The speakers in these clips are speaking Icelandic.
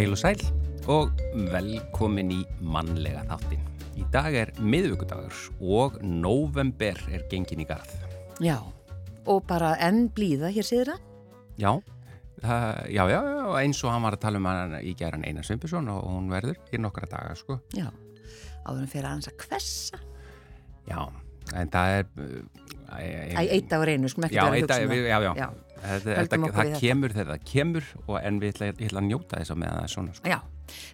Heil og sæl og velkomin í mannlega þáttin. Í dag er miðvíkudagur og november er gengin í garð. Já, og bara enn blíða hér síðra? Já, það, já, já, eins og hann var að tala um hann í geran Einar Sveinbjörnsson og hún verður í nokkra daga, sko. Já, áðurum fyrir aðeins að kvessa. Já, en það er... Æ, eitt dagur einu, sko, ekki vera að hugsa um það. já, já. Já. Það kemur þegar það kemur og en við ætla, ætla að njóta þess að með það svona, sko. Já,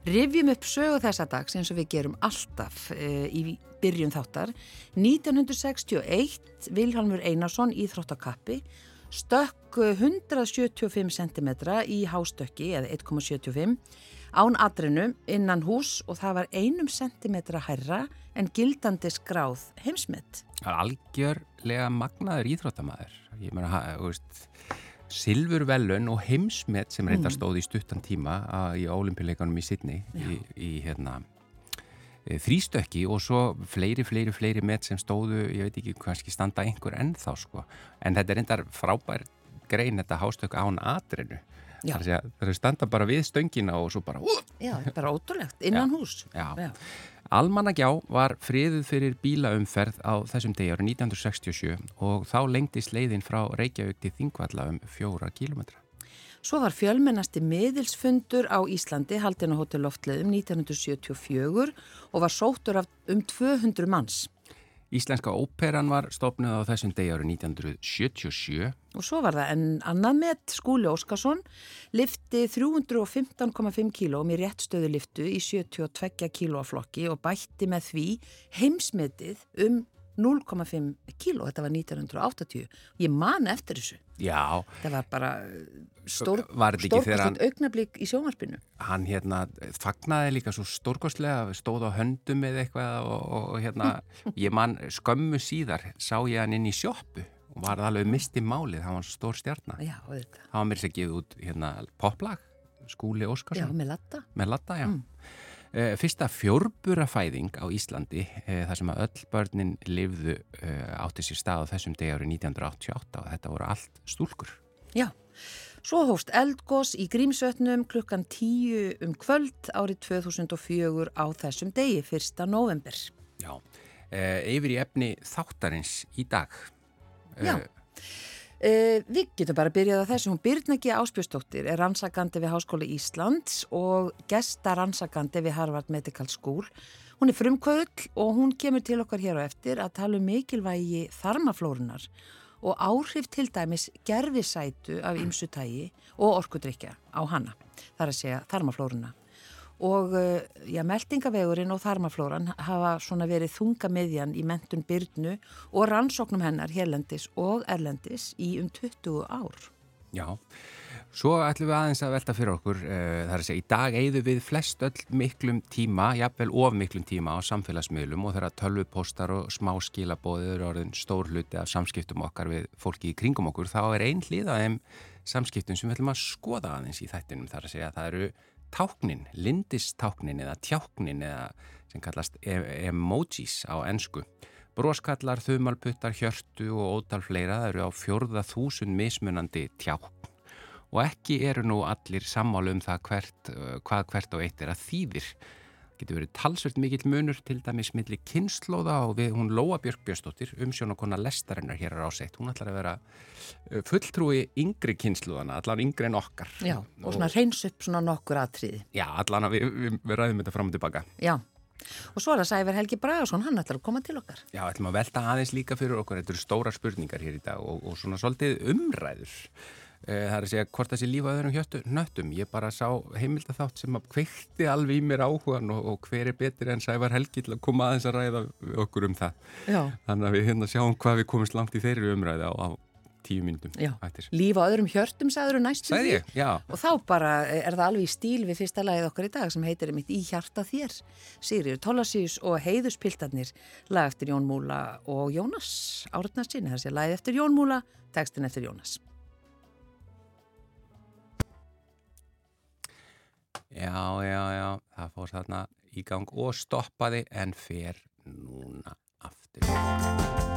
rifjum upp sögu þessa dags eins og við gerum alltaf uh, í byrjun þáttar. 1961, Vilhelmur Einarsson í Þróttakappi stökk eh, 175 cm í hástökki eða 1,75 án atrinu innan hús og það var einum centimetra hærra en gildandi skráð heimsmynd. Það er algjörlega magnaður íþróttamæður. Ég meina, þú veist, silfurvelun og heimsmet sem reynda stóð í stuttan tíma að, í ólimpileikanum í Sydney í, í hérna e, þrýstökki og svo fleiri, fleiri, fleiri met sem stóðu, ég veit ekki, kannski standa einhver ennþá, sko. En þetta er reyndar frábær grein, þetta hástökk án atrinu. Já. Er er standa bara við stöngina og svo bara, uh, Já, bara ótrúlegt, innan hús. Já. Já. Almannagjá var friðuð fyrir bílaumferð á þessum degi árið 1967 og þá lengdist leiðin frá Reykjavík til Þingvalla um fjóra kílometra. Svo var fjölmennasti miðilsfundur á Íslandi haldin á Hotel Loftleðum 1974 og var sóttur af um 200 manns. Íslenska óperan var stopnuð á þessum degi árið 1977. Og svo var það enn annað met Skúli Óskarsson, lifti 315,5 kílóm í réttstöðu liftu í 72 kílóaflokki og bætti með því heimsmetið um 0,5 kíló, þetta var 1980. Ég man eftir þessu. Já, Það var bara stór, þegar hann- stórkostlegt augnablík í sjónvarpinu. hann hérna fagnaði líka svo stórkostlega, stóð á höndum eða eitthvað og, og, hérna, ég man skömmu síðar sá ég hann inn í sjoppu og var alveg misti málið, hann var stór stjarnar. Já. Það var mér sér gefið út hérna poplag, Skúli Já, Óskarsson. með latta. Með latta, já. Mm. Fyrsta fjórburafæðing á Íslandi, eh, þar sem að öll börnin lifðu eh, átti sér stað á þessum degi árið 1988 og þetta voru allt stúlkur. Já, svo hófst eldgós í Grímsvötnum klukkan 10 um kvöld árið 2004 á þessum degi, 1. november. Já. Eh, yfir í efni þáttarins í dag. Já. Uh, við getum bara byrjað á þessu. Hún Byrnagi Áspjöstóttir er rannsakandi við Háskóla Íslands og gesta rannsakandi við Harvard Medical School. Hún er frumkvöld og hún kemur til okkar hér á eftir að tala um mikilvægi þarmaflórunar og áhrif til dæmis gerfisætu af ymsu tægi og orkudrykja á hana. Það er að segja þarmaflóruna. Og uh, já, meldingavegurinn og þarmaflóran hafa svona verið þunga miðjan í mentun byrnu og rannsóknum hennar hérlendis og erlendis í um 20 ár. Já. Svo ætlum við aðeins að velta fyrir okkur, uh, það er að segja, í dag eigðu við flest öll miklum tíma, jafnvel of miklum tíma á samfélagsmiðlum og þegar tölvupostar og smá skilabóðir eru orðin stór hluti af samskiptum okkar við fólki í kringum okkur, þá er ein hlið af þeim samskiptum sem við ætlum að skoða aðeins í þættinum, það er að segja, það eru táknin, lindistáknin eða tjáknin eða sem kallast e- emojis á ensku. Bróskallar, þumalputtar, hjörtu og ótal fleira, eru á fjórða þúsund mismunandi tjákn og ekki eru nú allir sammálu um það hvert, hvað hvert og eitt er að þýðir. Getur verið talsvöld mikill munur til dæmis milli kynnslóða og við hún Lóa Björk Björnsdóttir, umsjónakonna lestarinnar hér á ásett. Hún ætlar að vera uh, fulltrúi yngri kynnslóðana, allan yngri en okkar. Já, og svona reyns upp svona nokkur atriði. Já, allan að við, við, við ræðum þetta fram og tilbaka. Já, og svo er það Sæver Helgi Bragason, hann ætlar að koma til okkar. Já, ætlum að velta aðeins líka fyrir okkur, þetta eru stóra spurningar hér í dag og, og svona svolítið umræður. Eh, Það er að segja hvort það sé lífa öðrum hjöttu nöttum. Ég bara sá heimildaþátt sem að kveikti alveg í mér áhugan og, og hver er betur en Sævar Helgi til að koma aðeins að ræða okkur um það. Já. Þannig að við hérna sjáum hvað við komumst langt í þeirri umræði á, á tíu mínutum. Já, Ættir. líf á öðrum hjörtum sagður næstum Sæði? Já. Og þá bara er það alveg í stíl við fyrsta lagið okkar í dag sem heitir mitt Í hjarta þér. Sigriður Tólasíus og Heiðuspiltarnir lag eftir Jón Múla og Jónas Árnars sinni. Það sé lagið eftir Jón Múla, textin eftir Jónas. Já, já, já, það fór þarna í gang og stoppaði en fer núna aftur.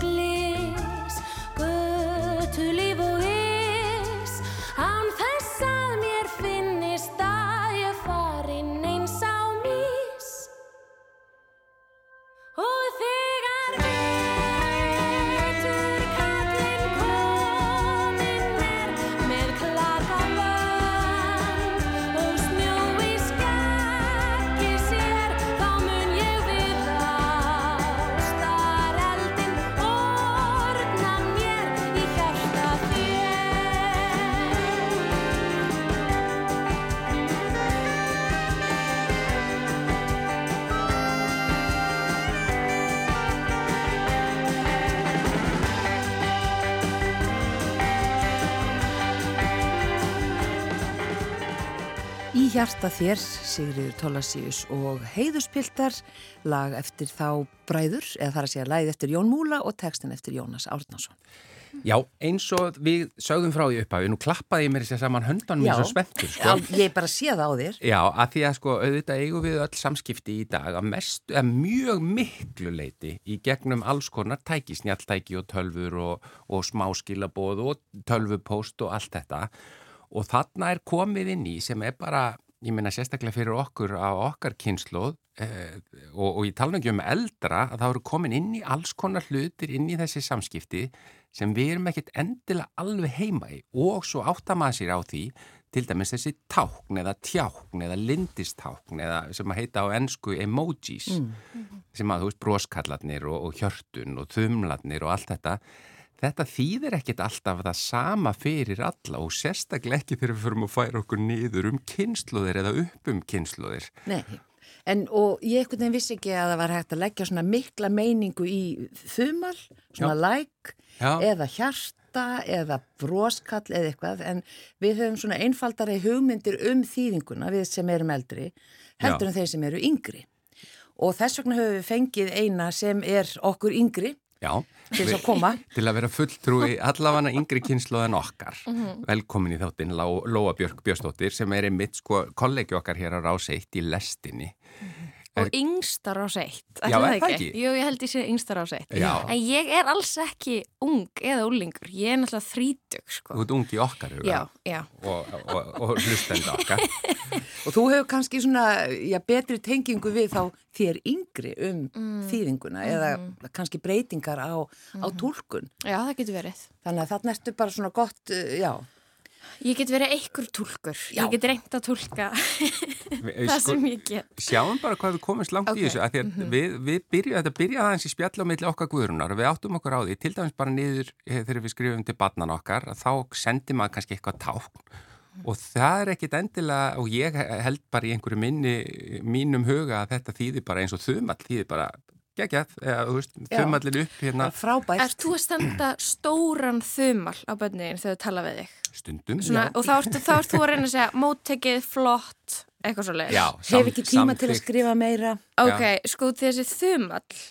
no hjarta þér, Sigriður Tólasíus og heiðuspiltar, lag eftir þá bræður, eða þar að segja lagið eftir Jón Múla og textin eftir Jónas Árnason. Já, eins og við sögðum frá því upphafi, nú klappaði ég mér sér saman höndanum Já. eins og spenntur, Já, sko. ég bara sé það á þér. Já, að því að sko auðvitað eigum við öll samskipti í dag að mest, að mjög miklu leiti í gegnum alls konar tæki, snjalltæki og tölfur og, og smáskilabóð og tölvupóst og allt þetta og þarna er komið inn í sem er bara, ég meina sérstaklega fyrir okkur á okkar kynnslóð eh, og, og ég tala ekki um eldra að það eru komin inn í alls konar hlutir inn í þessi samskipti sem við erum ekkert endilega alveg heima í. Og svo áttar maður sér á því til dæmis þessi tákn eða tjákn eða lindistákn eða sem að heita á ennsku emojis sem að þú veist broskallarnir og, og hjörtun og þumlarnir og allt þetta þetta þýðir ekkert alltaf það sama fyrir alla og sérstaklega ekki þegar við förum að færa okkur niður um kynnslóðir eða upp um kynnslóðir Nei, en og ég ekkert veginn vissi ekki að það var hægt að leggja svona mikla meiningu í þumal, svona like Já. eða hjarta eða broskall eða eitthvað en við höfum svona einfaldari hugmyndir um þýðinguna við sem erum eldri heldur Já. en þeir sem eru yngri og þess vegna höfum við fengið eina sem er okkur yngri Já, til þess að koma. Til að vera fulltrúi allavega yngri kynnslóð en okkar velkomin í þáttinn Lóa Björk Björnsdóttir sem er einmitt sko kollegi okkar hér á Rás 1 í lestinni. Er- Og yngstar á seitt, Já, er það ekki? Jú, ég held ég sé yngstar á seitt. Já. En ég er alls ekki ung eða úlingur, ég er náttúrulega þrítug, sko. Þú ert ungi okkar huga Já, já. og, og, og hlustenda okkar og þú hefur kannski svona já, betri tengingu við þá þér yngri um þýðinguna eða kannski breytingar á, á túlkun Já, það getur verið. þannig að þarna ertu bara svona gott, uh, já Ég get verið einhver túlkur. Já. Ég get reynd að túlka Við- það sko, sem ég get. Sjáum bara hvað við komumst langt Ok, í þessu að því að við, við byrjuðum, þetta byrjaði aðeins í spjall á milli okkar guðrunar og við áttum okkur á því, til dæmis bara niður eh, þegar við skrifum til barnan okkar að þá sendi maður kannski eitthvað tákn og það er ekkit endilega og ég held bara í einhverju minni mínum huga að þetta þýðir bara eins og þumall þýðir bara geggjað, þumallin upp hérna frábært Er þú að standa stóran þumal á bönniðin þegar þú tala við þig? Stundum. Svona, og þá ert, ert þú að reyna að segja móttekið, flott, eitthvað svo leiðis. Já, hef ekki tíma til að skrifa meira Ok, sko þessi þumall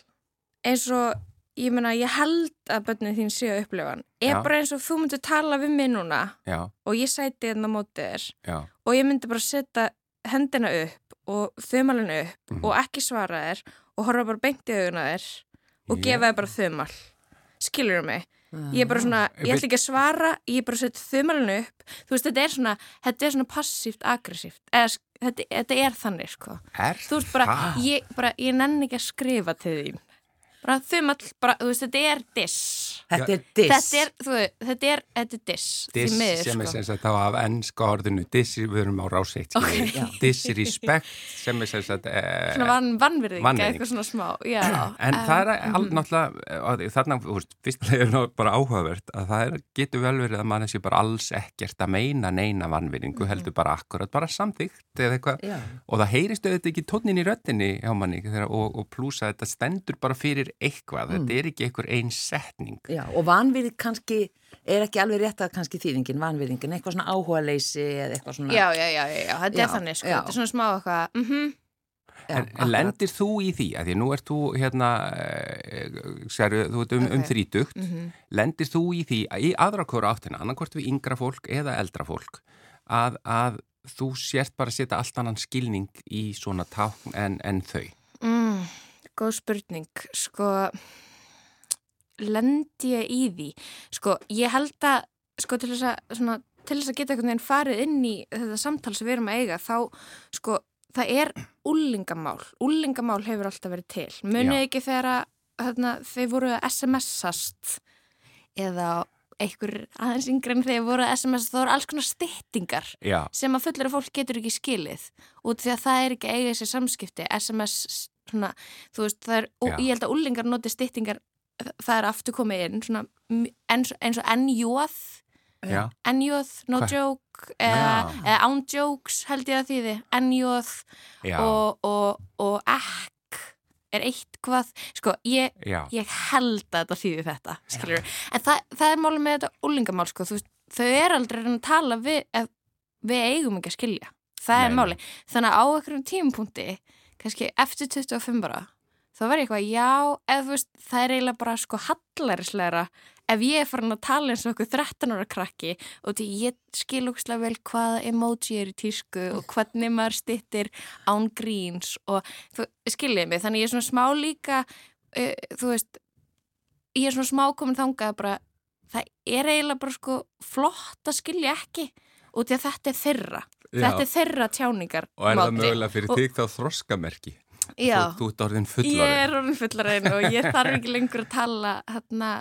eins og, ég meina, ég held að börnin þín séu að upplifa hann er Já. bara eins og þú myndir tala við mig núna Já, og ég sæti hérna á móti þér já, og ég myndi bara setja hendina upp og þumalinn upp Mhm. og ekki svara þér og horfa bara beint í auguna þér og Já. gefa þér bara þumal skilur mig ég er bara svona, ég Vil- ætla ekki að svara ég er bara að setja þumalinn upp. Þú veist, þetta er svona, þetta er svona passíft aggressíft, eða þetta, þetta er þannig sko. Er þú veist bara, það? ég, bara, ég nenni ekki að skrifa til þín bara þumall, bara, þú veist, þetta er diss. Þetta er diss. Þetta er, þú veist, þetta er, þetta er diss því Diss miður, sem er sko. sem sagt þá af ennska orðinu diss, við erum á ráseitt Ok. disrespect sem er sem sagt eh, svona van, vannvirðing, Vanvirðing. eitthvað svona smá já, en em, það er all, náttúrulega þarna, þú veist, fyrstulega er það bara áhugavert að það er, getur vel verið að mann sé bara alls ekkert að meina neina vannvinningu, heldur bara akkurat bara samþygt eða eitthvað. Já. og það heyrist auðvitað ekki tónin í röttinni hjá manni þegar, og, og plúsa þetta stendur bara fyrir eitthvað, þetta er ekki einhver einn setning Já, og vanvirðing kannski er ekki alveg rétt að kannski þýðingin, vanvirðingin, eitthvað svona áhuga leysi eða eitthvað svona já, já, já, já, já, þetta Já, er þannig, sko já. þetta er svona smá eitthvað, mhm Já, En, en lendir þú í því, að því nú ert þú hérna, e, séru, þú ert um, um Ok. þrítugt, Mhm. lendir þú í því að í aðra hverju áttina, annarkvort við yngra fólk eða eldra fólk, að, að þú sért bara að setja allt annan skilning í svona tákn en, en þau. mm, góð spurning. Sko lendi ég í því? Sko, ég held að sko, til þess að, svona, til þess að geta einhvern veginn farið inn í þetta samtal sem við erum að eiga þá, sko, það er úlingamál, úlingamál hefur alltaf verið til, munið ekki þegar að þarna, þeir voru að SMS-ast eða einhver aðeins yngri en þeir voru að SMS þá voru alls konar styttingar Já, sem að fullera fólk getur ekki skilið. Út því að það er ekki eiga þessi samskipti SMS, svona, þú veist það er, og ég held að úlingar noti styttingar það er aftur komið inn svona, eins, eins og NJOð. Já, NJOð, no Hva? joke eða, eða án jokes held ég að þýði. Já, og, og, og ekk er eitthvað, sko, ég ég held að þetta þýði þetta en það, það er málið með þetta úlingamál sko. veist, þau eru aldrei að tala við, við eigum ekki að skilja. Það Nei, er nei. málið, þannig að á einhverjum tímapunkti kannski eftir 25 bara þá var ég eitthvað, já, eða þú veist það er eiginlega bara sko hallarislegra ef ég er farin að tala eins og okkur 13 ára krakki og því ég skil ógislega vel hvaða emoji er í tísku og hvernig maður stittir án gríns og þú skiljið mig, þannig ég er svona smá líka uh, þú veist ég er svona smá komin þangað bara það er eiginlega bara sko flott að skilja ekki út í að þetta er þeirra Já. þetta er þeirra tjáningar og er það mögulega fyrir Og- þig þá þroskamerki? Já, Þú, þú ert orðin ég fullarinn. er orðin fullarinn og ég þarf ekki lengur að tala hérna,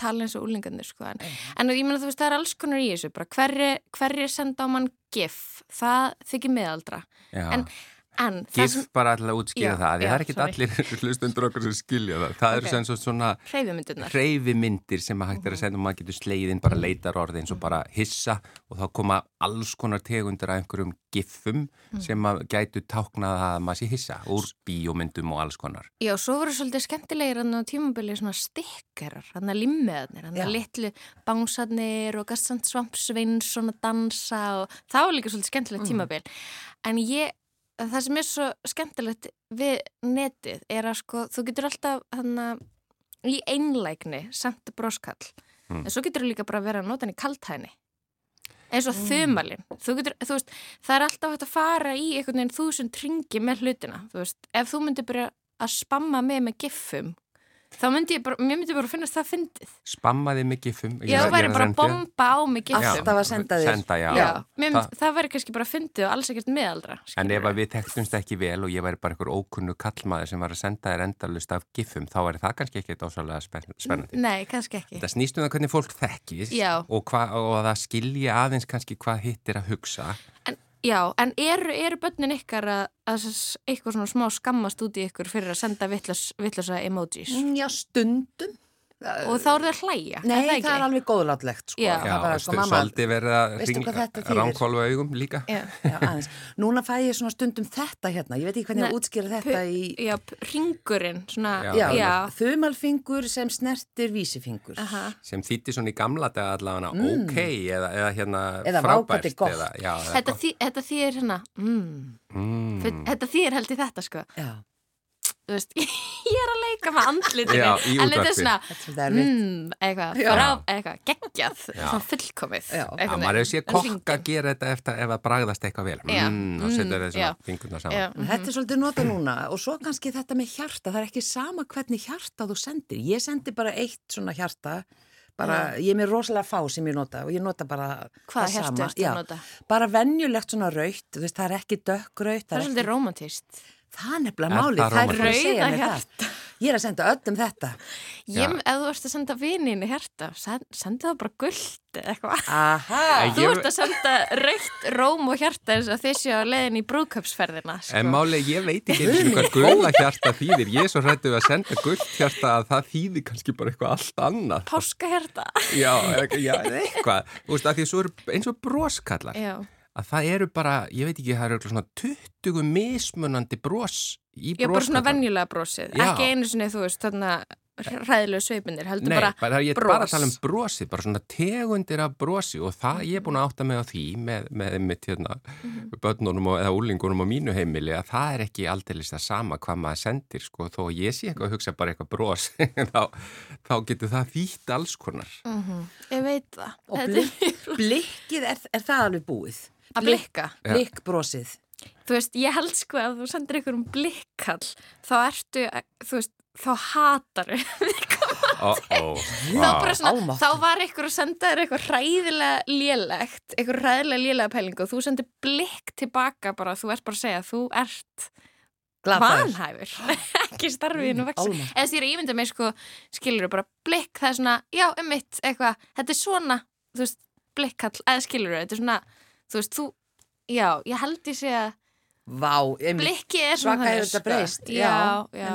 tala eins og úlingarnir sko. en, en ég meina þú veist það er alls konar í þessu hverri, hverri senda á mann gif, það þykir miðaldra Já. en, en Gif bara alltaf útskýra Já, það, því það er ekki allir hlustundur okkur sem skilja það. Það Ok. eru sem svo svona hreyfimyndir sem að hægt er að senda og maður getur slegið inn bara leitar orði eins og bara hissa og þá koma alls konar tegundir af einhverjum gifum sem að gætu táknað að maður sé hissa úr bíómyndum og alls konar. Já, svo voru svolítið skemmtilegir á tímabili svona stikkarar, hann að limmiðarnir, hann að litlu bánsarnir og gassant svampsveins svona dansa og það var líka svolítið skemmtilegt tímabil. En ég, það sem er svo skemmtilegt við netið er að sko, þú getur alltaf hann að í einlægni samt broskall, Mm. en svo getur þú líka bara að vera að nota hann í kaltæðni. eins og þumalinn þú getur, þú veist, það er alltaf hægt að fara í einhvern veginn þúsund ringi með hlutina þú veist, ef þú myndir byrja að spamma mig með giffum þá myndi ég bara, mér myndi bara að finnast það fyndið Spammaði mig gifum. ég það væri bara að bomba á giffum Alltaf að senda þér. Senda, já. Já, mér myndi, Það- það væri kannski bara fyndið og alls ekkert meðaldra En ef að við tektumst ekki vel og ég væri bara einhver ókunnu kallmaður sem var að senda þér endalust af gifum, þá væri það kannski ekki dásalega spenn- spennandi. Nei, kannski ekki Það snýst um það hvernig fólk þekkist Já. og, hva, og að það skilja aðeins kannski hvað hitt er að hugsa. Já, en eru, eru börnin ykkar að, að eitthvað svona smá skammast út í ykkur fyrir að senda vittlösa emojis Mm, Já, stundum. Og þá eru það að hlæja Nei, er það, ekki? er alveg góðlátlegt, sko. Já. Það Já, sko, svolítið þýðir? ránkólfa augum líka. Já, Já, aðeins. Núna fæ ég svona stundum þetta hérna. Ég veit ekki hvernig Nei, að útskýra þetta í... já, ringurinn svona, Já. Já, þumalfingur sem snertir vísifingur. aha sem þýtti svona í gamla daga allavega Mm. ok eða, eða hérna Eða frábært hvað þetta er gott. eða, já, eða Þetta, þetta þýðir hérna mm. Mm. Þetta þýðir held í þetta sko Já, Þú veist, Ég er að leika með andlitinu Já, í En þetta útvarpi. er svona þetta er erfitt. mm, eitthvað, Já. frá, eitthvað geggjað Já. Svona fullkomið Já. Já, einhvern maður hefur séð kokka Hringinn. gera þetta eftir ef að bragðast eitthvað vel Já. mm, og setur Mm, þessu já. fingurna Já, saman En Þetta er svolítið nota núna og svo kannski þetta með hjarta, það er ekki sama hvernig hjarta þú sendir. Ég sendi bara eitt svona hjarta, bara, ég er með rosalega fá sem ég nota og ég nota bara Hvaða það hjarta sama. ertu að Já, nota? Bara venjulegt svona raut, þú veist, það er ekki dökkraut. Það er svolítið romantist Það er nefnilega Er málið, það er Rauða mér það. Ég er að senda öllum þetta. Ég, ef þú ert að senda vininu hjarta send, sendi það bara gullt eða eitthvað. Aha, Ég- Þú ert að senda raukt róm og hjarta eins og þið séu að leiðin í brúðköpsferðina sko. En máli, ég veit ekki eins og hvað gula hjarta þýðir. Ég er svo hrættu að senda gullt hjarta að það þýðir kannski bara eitthvað allt annað. Páskahjarta. Já, eða- já, eða eitthvað. Þú veist, að því svo eru eins og broskallar Já, að það eru bara, ég veit ekki, það eru svona 20 mismunandi bros í Já bara svona venjulega brosið. Já. Ekki einu sinni, þú veist, þarna ræðilegu sveipinir Heldur Nei, bara, bara, ég er bara að tala um brosið, bara svona tegundir af brosi og það, ég er búin að átta mig á því með, með mitt hérna Mhm. börnunum og, eða úlingunum á mínu heimili að það er ekki aldeilis það sama hvað maður sendir sko, þó að ég sé eitthvað að hugsa bara eitthvað bros þá, þá getur það þýtt alls konar. Mhm, Ég veit það. Og blikkið, er, er það alveg búið? Að blikka. Blikkbrosið. Þú veist, ég held sko að þú sendir ykkur um blikkall þá ertu, þú veist, þá hatar Ó, ó, þá, bara svona, þá var ykkur að senda þér eitthvað hræðilega lélegt eitthvað hræðilega lélega pælingu og þú sendir blikk tilbaka bara, þú ert bara að segja þú ert vanhæfur. Ekki starfiðinu vexti Almáttugur. eða því ég ímynda mig sko, skilur bara blikk, það er svona, já, um mitt eitthvað, þetta er svona, þú veist blikkall, eða skilur þetta er svona þú veist, þú, já, ég held ég sé að Vá, blikki er svona Svaka þannig, þetta breyst. já, já,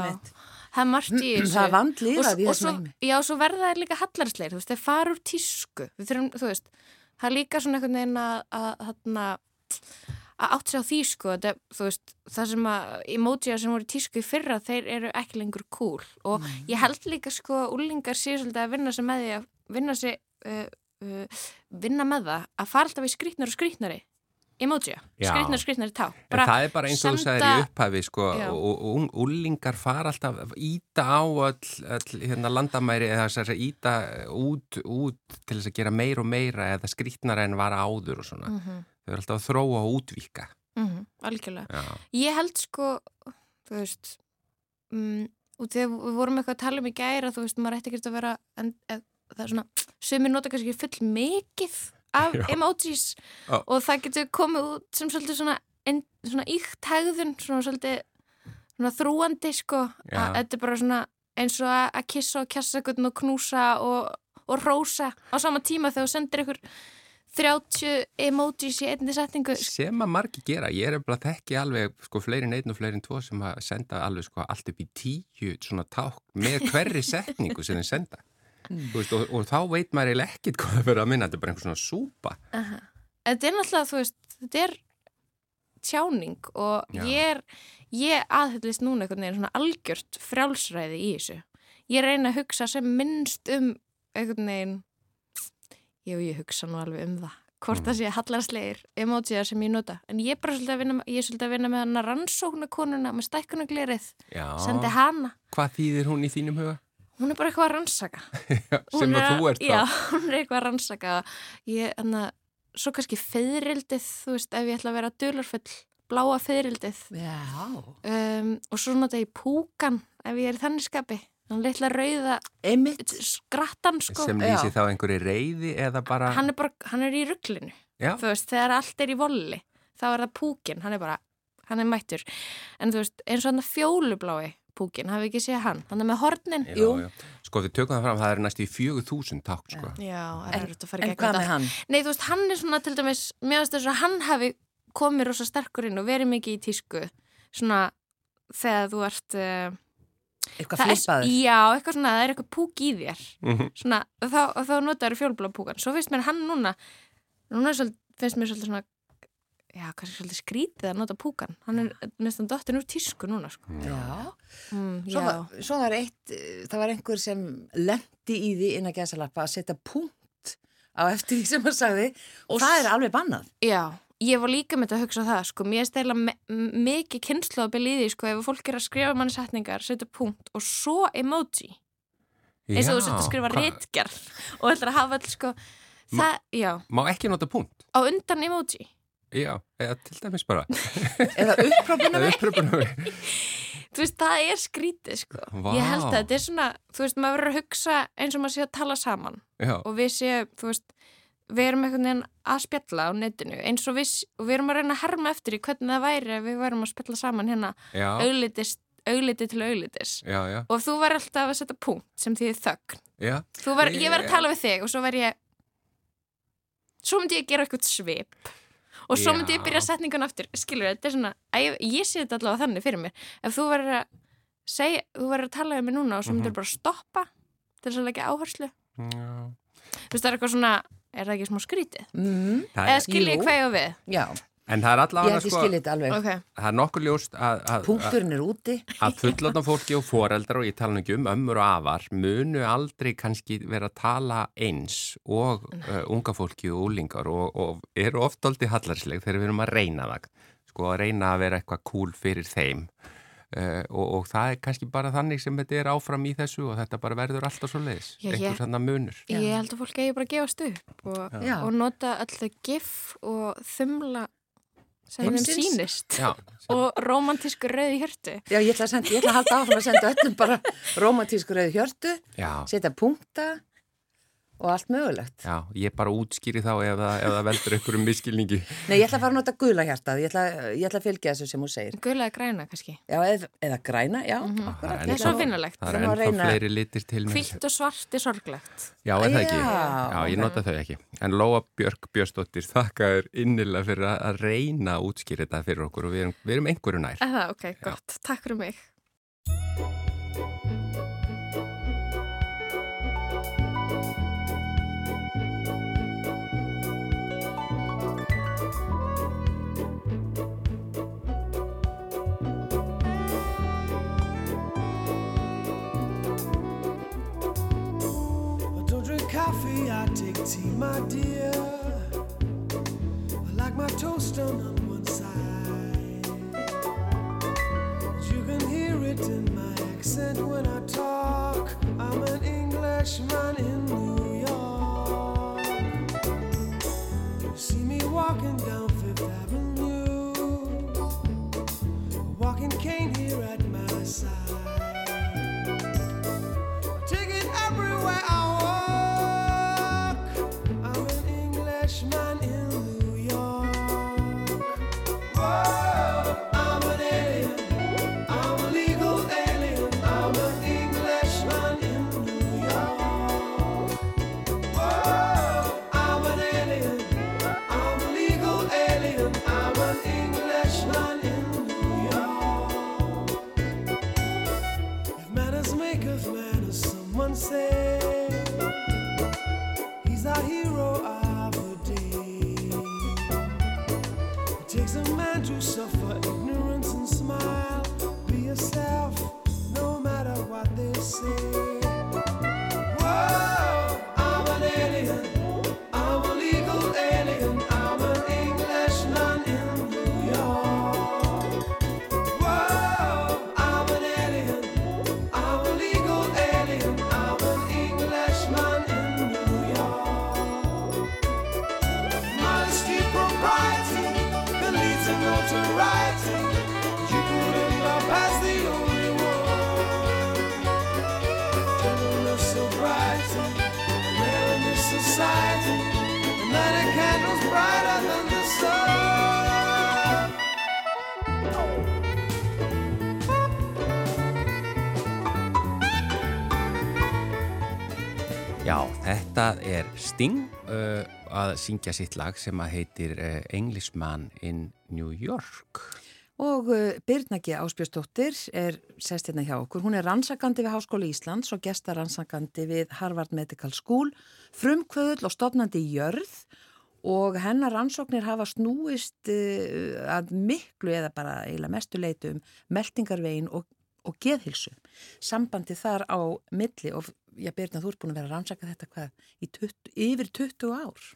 það er margt í þessu. Það er vandlýrað og, í svo, heimi. já, svo verða þær líka hallarsleir, þú veist, þeir fara úr tísku. Við þurfum, þú veist, það er líka svona einhvern veginn að, að, átt sig á því, sko þú veist, það sem að emojiða sem voru tísku í fyrra, þeir eru ekki lengur cool. Og ég held líka, sko úlingar séu svolítið að vinna sig með því að vinna sig uh, uh, vinna með það, að fara alltaf í skrýtnar og skrýtnari emojiða, Já. skrýtnar og skrýtnari tá En það er bara eins og þú sagðir í upphafi sko, og, úlingar fara alltaf íta á öll, öll hérna, landamæri eða að íta út, út til þess að gera meir og meira eða skrýtnara en var áður og svona. Mhm, Þau eru alltaf að þróa og útvíka. mhm, algjörlega Já. Ég held sko, þú veist, um, og þegar við vorum eitthvað að tala um í gæra, þú veist, maður ætti ekki að vera, en, eð, það er svona, sumir nota kannski full mikið af Já. emojis Já. og það getur komið út sem svolítið svona, ein, svona íkt hegðun, svona svolítið svona þrúandi, sko, að þetta er bara svona eins og að, kissa og kjassa og knúsa og, og rósa á sama tíma þegar þú sendir ykkur 30 emojis í einni setningu Sem að margi gera. Ég er bara þekki alveg sko fleiri en einn og fleiri en tvo sem að senda alveg sko allt upp í tíu svona ták með hverri setningu sem þeir senda. Þú Veist, og, og þá veit maður ekkit hvað það fyrir að minna, þetta er bara einhver svona súpa. Aha. Þetta er náttúrulega, þú veist, þetta er tjáning og Já. ég er, ég aðhyllist núna einhvern veginn svona algjört frjálsræði í þessu. Ég reyna að hugsa sem minnst um einhvern veginn, jú, ég hugsa nú alveg um það, hvort Mm. það sé hallarslegir emojiðar sem ég nota. En ég er bara svolítið að vinna, ég svolítið að vinna með hana rannsóknakonuna með stækkunaglerið, sendi hana. Hvað þýðir hún í þínum huga? Hún er bara eitthvað að rannsaka. sem að er þú ert Já, þá. hún er eitthvað að rannsaka ég, anna, svo kannski feðrildið, þú veist, ef ég ætla að vera dularfull, bláa feðrildið Já, um, og svo nota ég púkan ef ég er í þannig skapi hann litla rauða einmitt. skrattan sko sem Já. lýsi þá einhverju reyði eða bara... hann er bara, hann er í rugglinu Já. þú veist, þegar allt er í volli þá er það púkin, hann er bara hann er mættur, en þú veist, eins og hann fjólublái púkin, hafi ekki séð hann hann er með hornin Já, Jú. já. Sko við tökum það fram, það er næstu í fjögur þúsund takk sko. Já, En, er að en hvað þetta með hann? Nei, þú veist, hann er svona til dæmis, mér finnst þess að hann hafi komið rosa sterkur inn og verið mikið í tísku, svona þegar þú ert... Uh, Eitthvað það er- flippaður? Já, eitthvað svona, það er eitthvað púk í þér, Mhm. svona, og þá, þá notaður fjólblá púkan. Svo finnst mér hann núna, núna finnst mér svolítið svona, já, kannski svolítið skrítið að nota púkan. Hann er mestan dottin úr tísku núna, sko. Já. Mm, Svo já. var, svo var eitt, það var einhver sem lendi í því innan gæsalappa að setja punkt á eftir því sem hann sagði og það er alveg bannað. Já, ég var líka með þetta að hugsa það, sko, mér er stæla me mikið að byrja í því, sko, ef fólk er að skrifa manni setningar, setja punkt og svo emoji, eins og þú setja að skrifa réttgerð og ætlar að hafa alls, sko, það, já, Má ekki nota punkt? á undan emoji. Já, eða til dæmis bara. Eða uppröpunum. Þú veist, það er skrítið, sko. Vá. Ég held að þetta er svona, þú veist, maður verður að hugsa eins og maður sé að tala saman Já, og við séum, þú veist, við erum einhvern veginn að spjalla á netinu eins og við, og við erum að reyna að herma eftir í hvernig það væri ef við værum að spjalla saman hérna já, auglitis, augliti til auglitis já, já, og þú verður alltaf að setja punkt sem því þögn. já. Þú ver, ég Já. að tala við þig og svo verður ég, svo myndi ég gera eitthvað svip og svo myndi ég byrja setningun aftur, skilur þetta er svona, ég, ég sé þetta allavega þannig fyrir mér. Ef þú verður að segja, þú verður að tala um mig núna og svo myndir Mhm. bara stoppa til þess að leggja áherslu. já. Þú veist, það er eitthvað svona, er það ekki smá skrítið? Mm, Eða skil ég jú. hvað ég á við? já, en það er allavega sko, skiljið þetta alveg. Ok, það er nokkur ljóst að, að, að, Punkturinn er úti. að fullotna fólki og foreldrar og ég tala ekki um ömmur og afar munu aldrei kannski vera að tala eins og uh, unga fólki og úlingar og, og eru oft aldrei hallarsleg þegar við erum að reyna það sko að reyna að vera eitthvað cool fyrir þeim. Uh, og, og það er kannski bara þannig sem þetta er áfram í þessu og þetta bara verður alltaf svo leiðis Já, ég- einhver sannar munur. ég held að fólk eigi bara að gefast upp og, og nota öll þau gif og þumla sem þeim sýnist. Já, og romantísku rauði hjörtu. Já, ég ætla að, senda, ég ætla að halda áfram að senda öllum bara romantísku rauði hjörtu, setja punkta og allt mögulegt. já, ég bara útskýri þá ef það, ef það veldur ykkur um miskilningi. Nei, ég ætla að fara að nota gula hjartað, ég ætla, ég ætla að fylgja þessu sem hún segir. Guðlega græna kannski. Já, eða, eða græna, já, Mhm. akkurat. Það er svo finnulegt. Það er ennþá reyna- fleiri litir til mér. Hvitt og svart er sorglegt. Já, er það ekki? Já, ég nota þau ekki. En Lóa Björk Björnsdóttir, þakka þér innilega fyrir að- reyna að útskýra þetta fyrir okkur og við erum, við erum coffee, I take tea, my dear. I like my toast done on one side. You can hear it in my accent when I talk. I'm an Englishman in New Sting uh, að syngja sitt lag sem að heitir uh, Englishman in New York. Og uh, Birna G. Áspjörsdóttir er sest hérna hjá okkur. Hún er rannsakandi við Háskóli Íslands og gestarannsakandi við Harvard Medical School, frumkvöðul og stofnandi í jörð og hennar rannsóknir hafa snúist uh, að miklu eða bara eiginlega mestu leitu um meldingarvegin og, og geðhilsu. Sambandi þar á milli og já, Birna, þú ert búin að vera að rannsaka þetta hvað í 20, yfir 20 ár.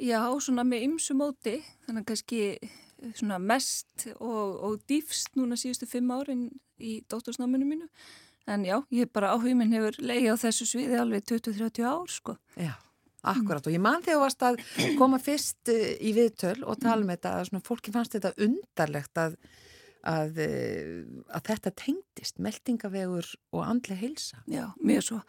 Já, svona með ymsu móti, þannig kannski eh, svona mest og, og dýfst núna síðustu fimm árin í dóttursnáminu mínu. En já, ég hef bara áhugminn hefur leiði á þessu sviði alveg 20-30 ár, sko. Já, akkurat og ég man þegar varst að koma fyrst uh, í viðtöl og tala um þetta að svona fólki fannst þetta undarlegt að, að, uh, að þetta tengdist, meldingavegur og andlega heilsa. Já, mjög svo.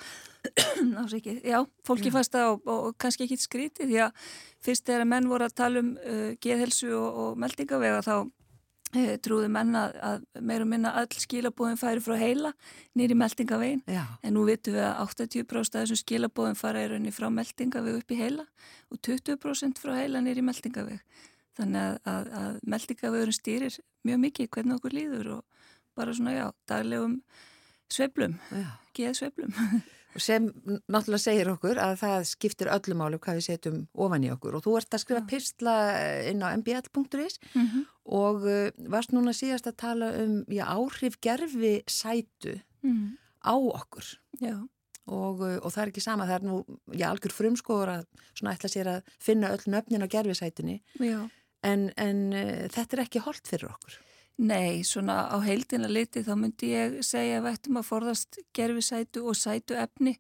Já, fólki Já. fannst það og, og, kannski ekki skrítið því að fyrst þegar menn voru að tala um uh, geðhelsu og, og meldingavega þá uh, trúðu menn að, að meira og minna öll skilabóðin færi frá heila nýri meldingavegin. Já, En nú vitum við að 80% af þessum skilabóðum fara í rauninni frá meldingaveg upp í heila og 20% frá heila nýri meldingaveg. Þannig að, að, að meldingavegurinn stýrir mjög mikið hvernig okkur líður og bara svona, já, daglegum sveiflum, já. geðsveiflum. Og sem náttúrulega segir okkur að það skiptir öllum málu hvað við setjum ofan í okkur og þú ert að skrifa pistla inn á mbl.is Mm -hmm. og uh, varst núna síðast að tala um já, áhrif gerfi sætu Mm. á okkur. Og, uh, og það er ekki sama, það er nú já, algjör frumskóður að svona ætla sér að finna öll nöfnin á gerfisætunni já. En, en uh, þetta er ekki holdt fyrir okkur Nei, svona á heildina liti þá myndi ég segja að við ættum að forðast gerfisætu og sætu efni.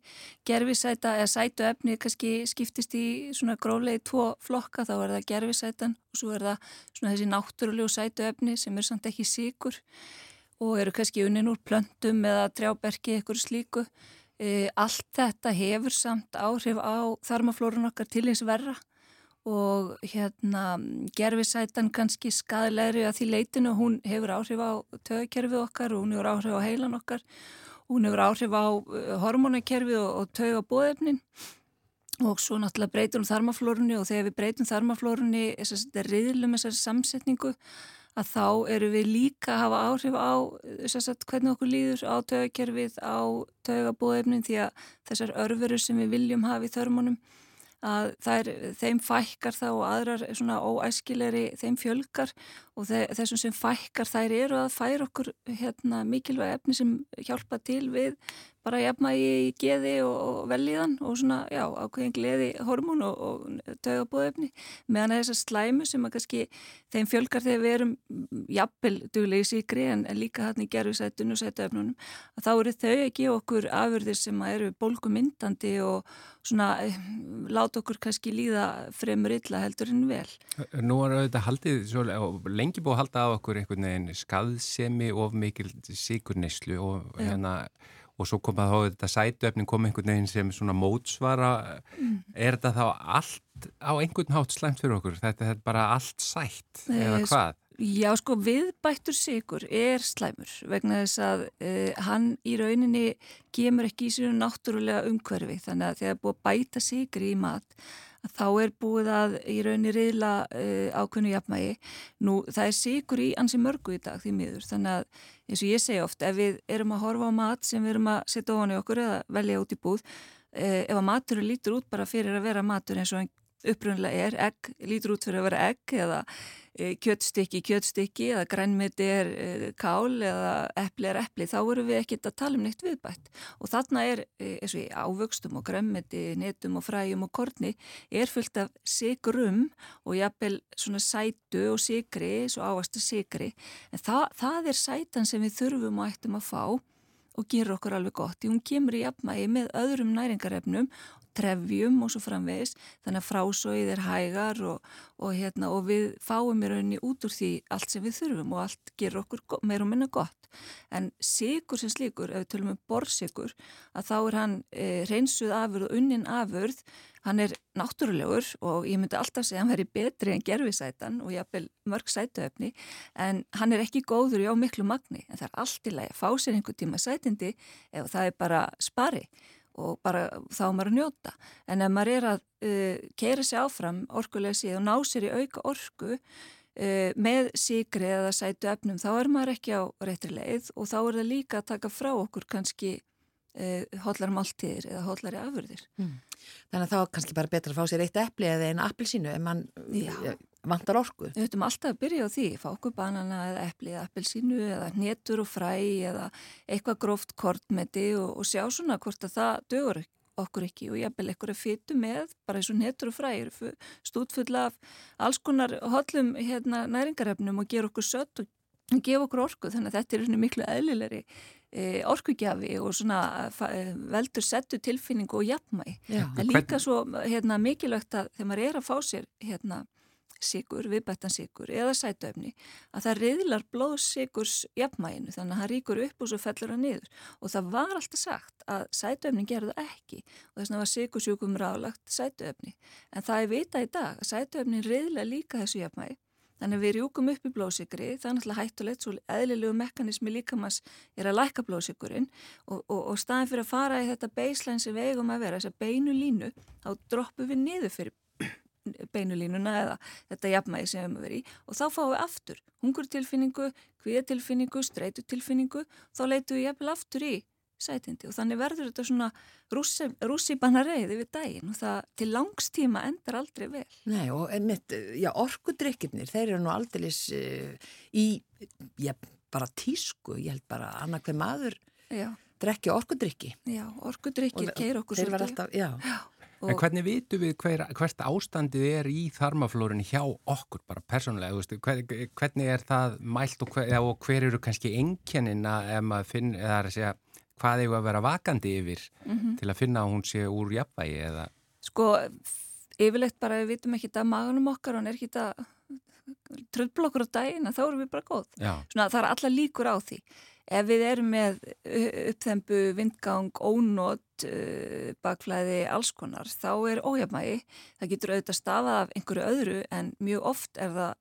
Gerfisæta eða sætu efni kannski skiptist í svona gróflegi tvo flokka, þá er það gerfisætan og svo er það svona þessi náttúrulegu sætu efni sem er samt ekki síkur og eru kannski unnin úr plöntum eða trjáberki eitthvað slíku. E, allt þetta hefur samt áhrif á þarmaflórun okkar til eins verra og hérna gerfisætan kannski skadilegri að því leitinu hún hefur áhrif á tögakerfið okkar og hún hefur áhrif á heilan okkar. Hún hefur áhrif á hormonakerfið og, og tögabóðefnin og svo náttúrulega breytum þarmaflórunni og þegar við breytum þarmaflórunni þess að riðlum þessari samsetningu að þá eru við líka að hafa áhrif á sagt, hvernig okkur líður á tögakerfið, á tögabóðefnin því að þessar örverur sem við viljum hafa í þörmunum að er, þeim fækkar þá og aðrar svona óæskilegri þeim fjölgar og þessum sem fækkar þær eru að færa okkur hérna, mikilvæg efni sem hjálpa til við bara jafnmægi í geði og velíðan og svona, já, ákveðin gleði hormón og, og taugabóðefni meðan þessar slæmu sem að kannski þeim fjölgar þegar við erum jafnvel duglegi síkri en, líka hann í gerfisætun og sætuefnunum að þá eru þau ekki okkur afurðir sem eru bólkumyndandi og svona láta okkur kannski líða fremur illa heldur en vel. Nú er auðvitað haldið svo, lengi búið að halda af okkur einhvern veginn skaðsemi of mikil síkurnislu og Já. Og svo kom að þá þetta sætuefnin kom einhvern veginn sem svona mótsvara Mm. er þetta þá allt á einhvern hátt slæmt fyrir okkur? Þetta er bara allt sætt eða Eh, hvað? Já, sko, viðbættur sigur er slæmur vegna þess að uh, hann í rauninni gemur ekki í sínu náttúrulega umhverfi þannig að þegar búið að bæta sigri í mat þá er búið að í rauninni riðla uh, ákveðnu jafnmægi. Nú, það er sigur í ansi mörgu í dag því miður þannig að eins og ég segi oft, ef við erum að horfa á mat sem við erum að setja ofan í okkur eða velja út í búð, uh, ef að maturinn lítur út bara fyrir að vera matur eins og upprunlega er, egg lítur út fyrir að vera egg eða kjötstykki, kjötstykki eða grænmeti er e, kál eða epli er epli, þá erum við ekkert að tala um neitt viðbætt og þarna er e, eins og í ávöxtum og grænmeti, netum og fræjum og korni er fullt af sigrum og jafnvel svona sætu og sigri, svo ávastu sigri en það, það er sætan sem við þurfum og ættum að fá og gerur okkur alveg gott. Hún kemur í jafnmægi með öðrum næringarefnum trefjum og svo framvegis. Þannig að frásóið er hægar og, og, hérna, og við fáum í rauninni út úr því allt sem við þurfum og allt gerur okkur meira og minna gott. En sigur sem slíkur, ef við tölum um borsigur að þá er hann e, reynsuð afurð og unnin afurð. Hann er náttúrulegur og ég myndi alltaf segja að hann veri betri en gerfisætan og jafnvel mörg sætuöfni en hann er ekki góður í á miklu magni. En það er allt í lagi að fá sér einhver tíma sætindi ef það er bara spari og bara þá á maður að njóta. En ef maður er að uh, keira sig áfram orkulega síðan og ná sér í auka orku uh, með síkri eða sætu efnum, þá er maður ekki á réttri leið og þá er það líka að taka frá okkur kannski uh, hóllar máltíðir eða hóllari afurðir. Þannig að þá er kannski bara betra að fá sér eitt epli eða eina appilsínu ef mann vantar orku. Við höfum alltaf að byrja á því, fá okkur banana eða epli eða appelsínu eða hnetur og fræ eða eitthvað gróft kortmeti og, og sjá svona hvort að það dögur okkur ekki og jafnvel eitthvað fytu með bara eins og hnetur og fræ eru stútfull af alls konar hollum hérna, næringarefnum og gera okkur sött og gefa okkur orku þannig að þetta er miklu eðlilegri e, orkugjafi og svona fa- e, veldur settu tilfinningu og jafnmæ. Já. En líka svo hérna, mikilvægt að þegar maður er að fá sér hérna, sigur, viðbættan sigur eða sætuefni að það riðlar blóðsigurs jafnmæginu þannig að hann ríkur upp og svo fellur hann niður. Og það var alltaf sagt að sætuefnin gerðu það ekki og þess vegna var sigursjúkum ráðlagt sætuefni. En það er vita í dag að sætuefnin riðla líka þessu jafnmægi Þannig að við rjúkum upp í blóðsikri, það er náttúrulega hættulegt, svo eðlilegu mekanismi líkamans er að læka blóðsikurinn og, og, og staðin fyrir að fara í þetta baseline sem við eigum að vera, þessa beinu línu, þá droppum við niður fyrir beinulínuna eða þetta jafnmægi sem við höfum verið í og þá fáum við aftur hungurtilfinningu, kvíðatilfinningu, streytutilfinningu, þá leitum við jafnvel aftur í sætindi og þannig verður þetta svona rússipanna reyði við daginn og það til langstíma endar aldrei vel. Nei og einmitt, já, orkudrykkirnir, þeir eru nú aldeilis uh, í, já, bara tísku, ég held bara annað hver maður Já, drekki orkudrykki. já, orkudrykkir keir okkur Þeir var svolítið. alltaf, já. En hvernig vitum við hver, hvert ástandið er í þarmaflórunni hjá okkur bara persónulega, þú veist, hver, hvernig er það mælt og hver, og hver eru kannski engjannina ef maður finn, eða er að segja, hvað eigum að vera vakandi yfir til að finna að hún sé úr jafnvægi eða, Sko, yfirleitt bara við vitum ekki að maganum okkar, hann er ekki að tröfla okkur á daginn, þá erum við bara góð. já, Svona, það er allar líkur á því. Ef við erum með uppþembu, vindgang, ónót, uh, bakflæði, alls konar, þá er ójafnvægi. Það getur auðvitað stafað af einhverju öðru en mjög oft er það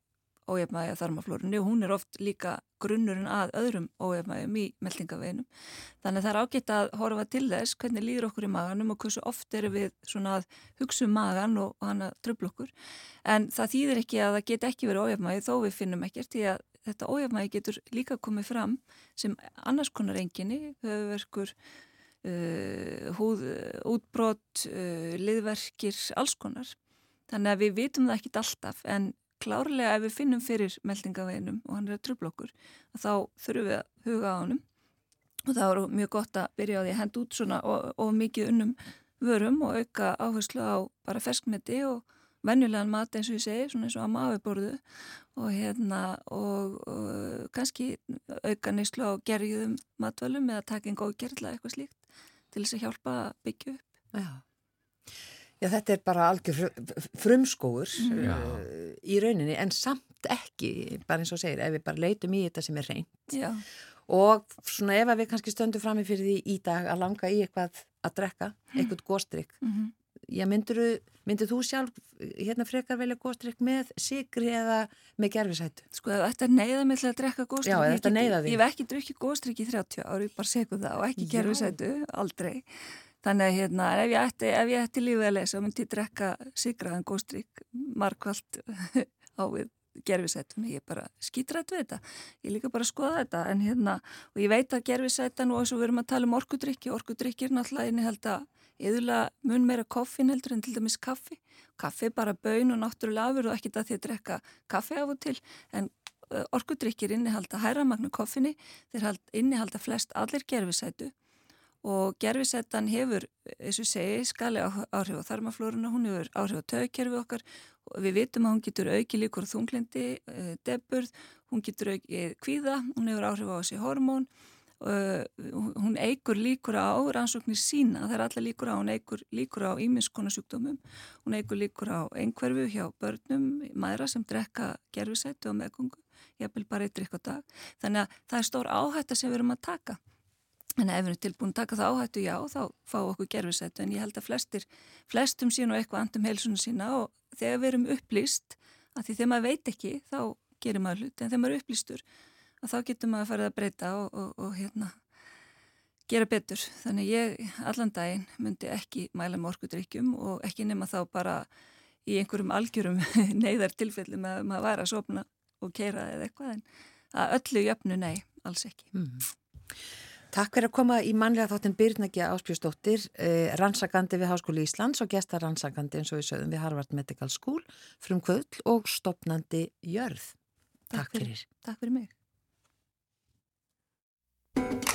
ójafnvægi að þarmaflórunni og hún er oft líka grunnurinn að öðrum ójafnvægum í meldingaveginum. Þannig að það er ágætt að horfa til þess hvernig líður okkur í maganum og hversu oft erum við svona að hugsa um magan og, að tröfla okkur. En það þýðir ekki að það get ekki verið ójafnvægi þó við finnum ekkert því að þetta ójafnvægi getur líka komið fram sem annars konar enginni, höfverkur, uh, húð, útbrott, uh, liðverkir, alls konar. Þannig að við vitum það ekkit alltaf en klárlega ef við finnum fyrir meldingaveginum og hann er að tröfla okkur þá þurfum við að huga á honum og það er mjög gott að byrja á því að henda út svona og, og mikið unnum vörum og auka áherslu á bara ferskmeti og venjulegan mat eins og ég segi, svona eins og að mafiðborðu og hérna og, og kannski auka neyslu á gerjuðum matvölum eða taka einn góð gerðla eitthvað slíkt til þess að hjálpa að byggja upp. Já. Já, þetta er bara algjör fr- frumskóur Já. uh, í rauninni, en samt ekki, bara eins og segir, ef við bara leitum í þetta sem er reynd. Já, Og svona ef að við kannski stöndum frammi fyrir því í dag að langa í eitthvað að drekka, eitthvað góstrykk. mm Já, myndir þú sjálf hérna frekar velja góstrykk með sigri eða með gerfisætu? sko þetta neyða mig til að drekka góðstrykki, Já, þetta neyðar þig. Ég hef ekki drukkið góðstrykki í 30 ári, bara segja það og ekki Já. gerfisætu, aldrei. Þannig að hérna, ef ég ætti, ef ég ætti lífið að lesa, myndi ég drekka sigraðan góðstrykk markvalt á við gerfisætunni, ég er bara skítrætt við þetta ég líka bara að skoða þetta en hérna, og ég veit að gerfisætan og eins og við erum að tala um orkudrykki, orkudrykki er náttúrulega innihald að yðurlega mun meira koffin heldur en til dæmis kaffi. Kaffi er bara bön og náttúrulega afur og ekkit að því að drekka kaffi af og til. En orkudrykkir innihalda hæra magna koffinni, þeir hald- innihalda flest allir gerfisætu og gerfisætan hefur, eins og segi, skali áhrif á þarmaflóruna, hún hefur áhrif á tögkerfi okkar. Við vitum að hún getur auki líkur þunglindi, deburð, hún getur auki kvíða, hún hefur áhrif á þessi hormón, uh, hún eigur líkur á rannsóknir sína, það er alla líkur á, hún eigur líkur á íminnskona sjúkdómum, hún eigur líkur á einhverfu hjá börnum, maðra sem drekka gerfisætu og meðgöngu, jafnvel bara eitt drikk á dag. Þannig að það er stór áhætta sem við erum að taka. En ef við erum tilbúin að taka það áhættu, já, þá fá okkur gerfisættu. En ég held að flestir, flestum sín og eitthvað andum heilsunum sína og þegar við erum upplýst, að því þegar maður veit ekki, þá gerir maður hluti. En þegar maður er upplýstur, að þá getur maður farið að breyta og, og, og hérna, gera betur. Þannig ég allan daginn myndi ekki mæla með orkudrykkjum og ekki nema þá bara í einhverjum algjörum neyðar tilfellum að maður væri að sopna og keira eða eitthvað en að öllu jöfnu nei, alls ekki. Takk fyrir að koma í mannlega þáttinn Byrnækja Áspjósdóttir, eh, rannsakandi við Háskóli Íslands og gestar rannsakandi eins og við sögðum við Harvard Medical School, frum kvöld og stopnandi jörð. Takk, fyrir. Takk fyrir mig. Thank you.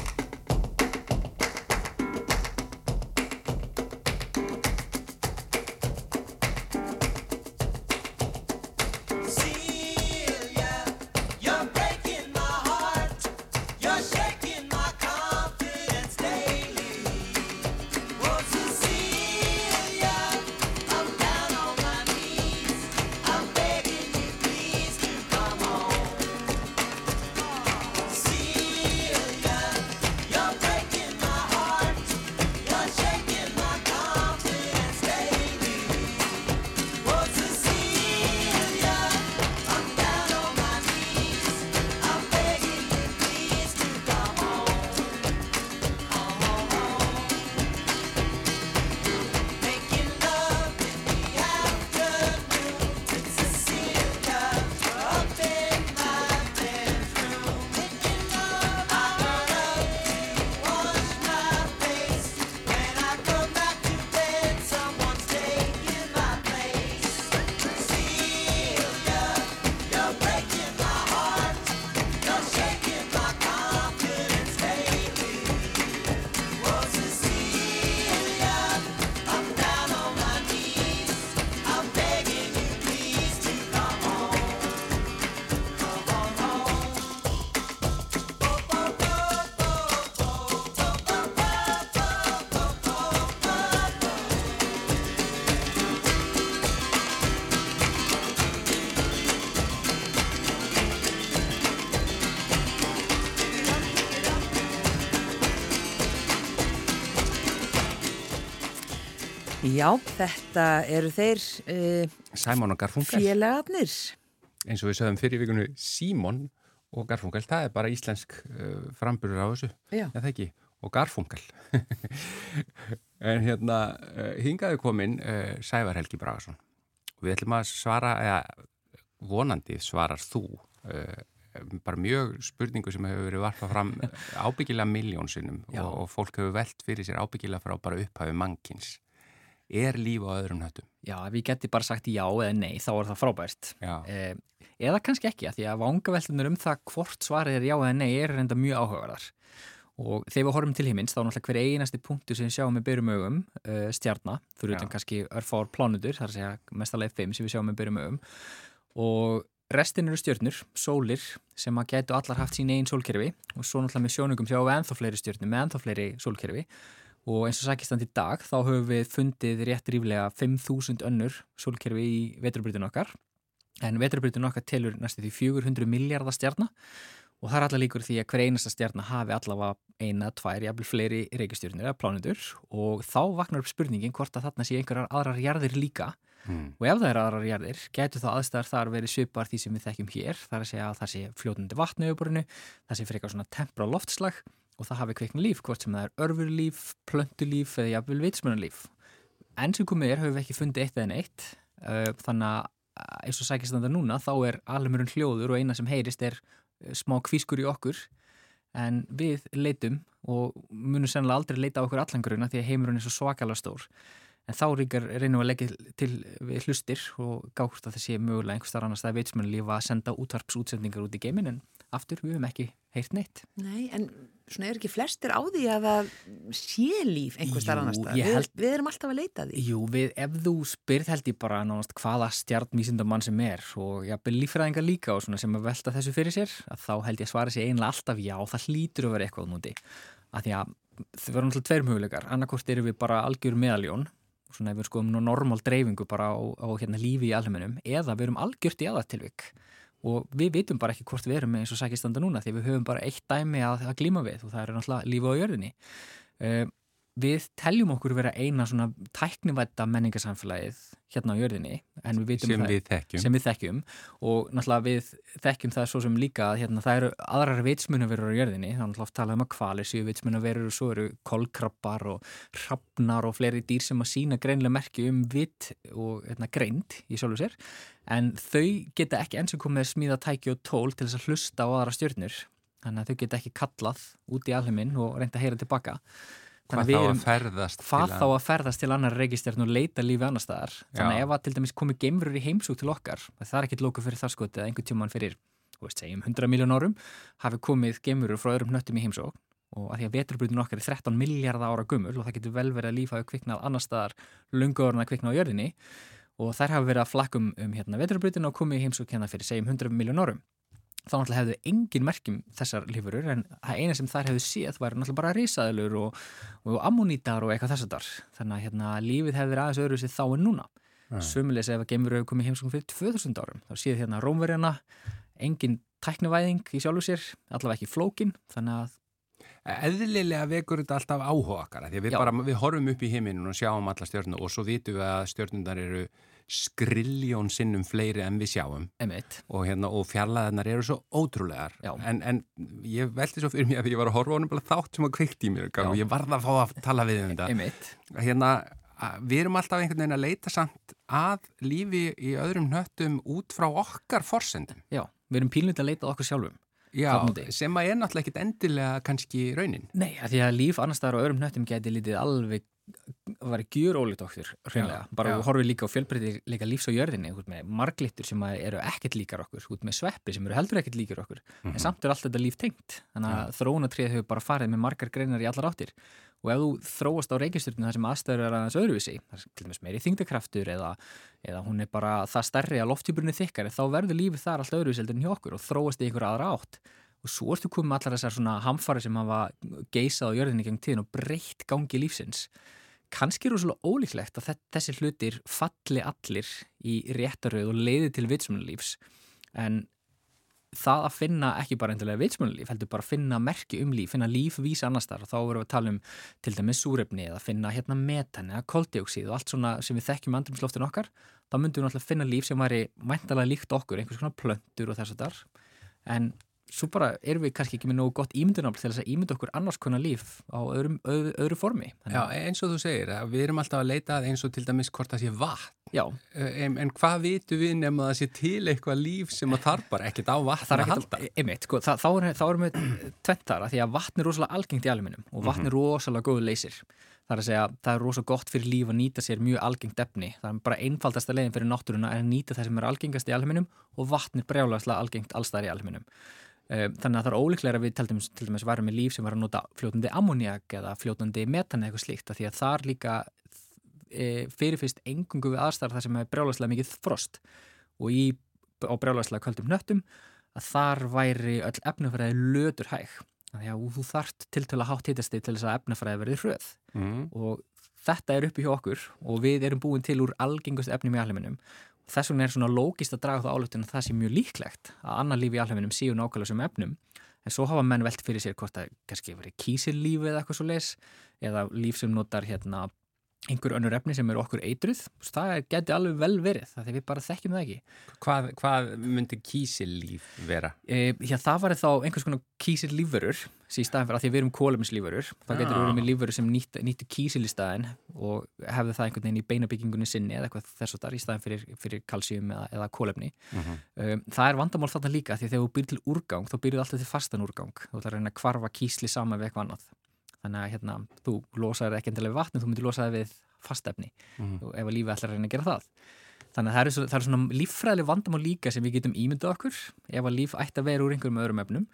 Já, þetta eru þeir uh, Simon og Garfunkel, félagarnir. eins og við sögum fyrir vikunni Simon og Garfunkel, það er bara íslensk uh, framburður á þessu, Já. eða ekki, og Garfunkel. en hérna, uh, hingaðu komin Sævar Helgi Bragason og við ætlum að svara, eða vonandi svarar þú uh, bara mjög spurningu sem hefur verið varpað fram ábyggilega miljónsinnum og, og fólk hefur velt fyrir sér ábyggilega frá bara upphafi mannkins. Er líf á öðrum höttum? Já, ef ég geti bara sagt já eða nei, þá er það frábært. Eh, eða kannski ekki, því að vangaveltunar um það hvort svarið er já eða nei er reynda mjög áhugaverðar. Og þegar við horfum til himins, þá er náttúrulega hver einasti punktu sem við sjáum með byrjum augum, uh, stjarnar, fyrir utan kannski örfár plánutur, þar að segja mestalegi fimm sem við sjáum með byrjum augum. Og restin eru stjörnur, sólir, sem að gætu allar haft sín einn sólkerfi og svo náttúrulega með sjónungum sjáum við ennþá fleiri stjörnur með ennþá fleiri sólkerfi og eins og sækistand í dag þá höfum við fundið rétt ríflega 5.000 önnur sólkerfi í vetrubrytinu okkar. En vetrubrytinu okkar telur næstu því 400 miljardar stjarnar og það er allar líkur því að hver einasta stjarnar hafi allavega eina, tvær, jafnvel fleiri reykistjörnur eða plánutur og þá vaknar upp spurningin hvort að þarna sé einhverjar aðrar jarðir líka. Mm. og ef það er aðrar jarðir getur þá aðstæðar þar verið svipar því sem við þekkjum hér? Þar að segja að það sé fljótandi vatni yfirborinu, það sé frekar svona tempra loftslag og það hafi kveikna líf, hvort sem það er örfurlíf, plöntulíf eða jafnvel vitsmjörnulíf. Enn sem komið er höfum við ekki fundið eitt eða neitt, uh, þannig að uh, eins og sækist þetta núna þá er almurinn hljóður og eina sem heyrist er uh, smá kvískur í okkur en við leitum og munum sennilega aldrei leita á okkur allanguruna því að heimurinn er svo svakalega stór. En þá ríkar reynum við að leggja til við hlustir og gátt að það sé mögulega einhver starf annars það er vitsmjörnulíf að senda útvarpsútsendingar út í geimin en aftur við höfum ekki heyrt neitt. Nei, en svona er ekki flestir á því að það sé líf einhver starf Jú, annars ég Við, við erum alltaf að leita því. Jú, við, ef þú spyrð held ég bara nánast hvaða stjarnvísindamann sem er og jafnvel líffræðingar líka og svona sem að velta þessu fyrir sér, að þá held ég að svara sér einlega alltaf já, það hlýtur að vera eitthvað núti. Að því að þau verður náttúrulega tveir möguleikar, annarkort eru við bara algjör meðaljón, svona ef við skoðum nú normal dreifingu bara á, á hérna lífi í alheiminum, eða við erum algjört í aðartilvik og við vitum bara ekki hvort við erum eins og sækistanda núna því við höfum bara eitt dæmi að, að glíma við og það er náttúrulega lífi á jörðinni. Uh, við teljum okkur vera eina svona tæknivætta menningarsamfélagið hérna á jörðinni en við Sem það, við þekkjum. sem við þekkjum. Og náttúrulega við þekkjum það svo sem líka að hérna, það eru aðrar vitsmunaverur á jörðinni. Þá náttúrulega oft talað um að kvalir séu vitsmunaverur og svo eru kolkrabbar og hrafnar og fleiri dýr sem að sína greinlega merki um vitt og hérna, greind í sjálfu sér. En þau geta ekki eins og komið að smíða tæki og tól til þess að hlusta á aðra stjörnur. Þannig að þau geta ekki kallað út í alheiminn og reynda að heyra tilbaka Hvað þá að ferðast hvað til þá að ferðast til annar reikistjarn og leita lífi annar staðar? Þannig að ef að til dæmis komi geimurur í heimsúk til okkar það er ekkit lóku fyrir það skoti að einhvern tjóman fyrir þú veist, segjum 100 miljón árum hafi komið geimurur frá öðrum hnöttum í heimsók og að því að veturbrutin okkar er 13 miljardar ára gummul og það getur vel verið að líf hafi kviknað annar staðar lungu orðin að kvikna á jörðinni og þær hafi verið að flakkum um hérna veturbrutin og komið í heimsók hérna fyrir segjum 100 miljón árum þá náttúrulega hefðu engin merkjum þessar lífurur en það eina sem þær hefðu séð væri náttúrulega bara risaðilur og, og ammonítar og eitthvað þess að þar þannig að hérna, lífið hefði verið aðeins öðru sér þá en núna. Ja. sömulegis ef að geimur hefur komið heimsókn fyrir 2000 árum þá séð hérna rómverjana engin tæknivæðing í sjálfu sér allavega ekki flókin þannig að Eðlilega vekur þetta alltaf áhuga okkar því við, bara, við horfum upp í heiminn og sjáum alla stjörnur og svo vitum við að stjörnundar eru skriljón sinnum fleiri en við sjáum. Emitt og, hérna, og fjallaðarnar eru svo ótrúlegar. En, en ég veldi svo fyrir mér að ég var að horfa honum bara þátt sem að kveikti í mér og ég varð að fá að tala við um þetta. Hérna, við erum alltaf einhvern veginn að leita samt að lífi í öðrum hnöttum út frá okkar forsendum. Já, við erum pínlítið að leita okkur sjálfum Já, úti. sem að er náttúrulega ekkit endilega kannski raunin. Nei, að því að líf annars staðar á öðrum hnöttum geti lítið alveg var gjur ólíkt okkur hreinlega, Já, bara já. við horfum líka á fjölbreytir líka lífs á jörðinni, marglittur sem eru ekkert líkar okkur, út með sveppi sem eru heldur ekkert líkar okkur, en samt er allt þetta líf tengt, þannig að þróunatrið hefur bara farið með margar greinar í allar áttir. Og ef þú þróast á reykjastjórnum þar sem aðstæður er aðeins öðruvísi, er til dæmis meiri þingdakraftur eða, eða hún er bara það stærri að lofttjúburinn er þykkari, þá verður lífið þar allt öðruvísi heldur en hjá okkur og þróast í einhver aðra átt. Og svo ertu komið með allar þessar svona hamfari sem hafa geisað á jörðinni gegn tíðin og breytt gangi lífsins kannski er rosalega ólíklegt að þe- þessi hlutir falli allir í réttaröð og leiði til vitsmunulífs en það að finna ekki bara endilega vitsmjölulíf, heldur bara að finna merki um líf, finna líf vísa annars þar og þá erum við að tala um til dæmis súrefni eða finna hérna metan eða koldioxíð og allt svona sem við þekkjum andrumsloftin okkar, þá myndum við náttúrulega finna líf sem væri mæntalega líkt okkur, einhvers konar plöntur og þess að þar, en svo bara erum við kannski ekki með nógu gott ímyndunafl til þess að ímynda okkur annars konar líf á öðrum, öðru, öðru formi. Já, eins og þú segir, að við erum alltaf að leita að eins og til dæmis hvort það sé vatn. Já, En, en hvað vitum við nema að það sé til eitthvað líf sem að þarf bara ekkert á vatn að halda? að, einmitt, sko, þá, þá erum við tvent þar að því að vatn er rosalega algengt í alminum og vatn er rosalega góðu leysir það er að segja, það er rosalega gott fyrir líf að nýta sér mjög algengt efni, það er bara einfaldasta leiðin fyrir náttúruna er að nýta það sem er algengast í alminum og vatn er brjálagslega algengt allstæðar í alminum þannig að það er ólíklega að við til dæmis, til dæmis varum með líf sem var að nota fljótandi ammoniak eða fljótandi metan eða eitthvað slíkt af því að þar líka e, fyrirfyrst engungu við aðstæðar þar sem er brjálagslega mikið frost og í, á brjálagslega köldum nöttum að þar væri öll efnafræði lötur hæg þannig að þú þart til til að hátt hittasti til þess að efnafræði verði hröð Mm. og þetta er uppi hjá okkur og við erum búin til úr algengust efnum í alheiminum þess vegna er svona lógist að draga það álöftun að það sé mjög líklegt að annar líf í alheiminum séu nákvæmlega sem efnum. En svo hafa menn velt fyrir sér hvort að kannski verið kísillíf eða eitthvað svo leis eða líf sem notar hérna einhver önnur efni sem eru okkur eitruð það geti alveg vel verið það því við bara þekkjum það ekki. Hvað, hvað myndi kísillíf vera? e, Já, það var þá einhvers konar kísillífverur í staðin fyrir að því við erum kólumislífverur þá getur við verið með lífverur sem nýtt, nýttu kísil í staðin og hefðu það einhvern veginn í beinabyggingunni sinni eða eitthvað þess og þar í staðin fyrir, fyrir kalsíum eða, eða kólefni Mhm. um, það er vandamál þarna líka því að þegar þú býr til úrgang þá býrðu alltaf til fastan úrgang. Þú ætlar að reyna að kvarfa kísli saman við eitthvað annað þannig að hérna, þú losaður ekki endilega við vatn en þú myndir losaði við fastefni. Og ef að lífið ætlar að reyna að gera það. Þannig að það eru, svo, það eru svona líffræðileg vandamál líka sem við getum ímyndað okkur ef að líf ætti að vera úr einhverjum öðrum efnum.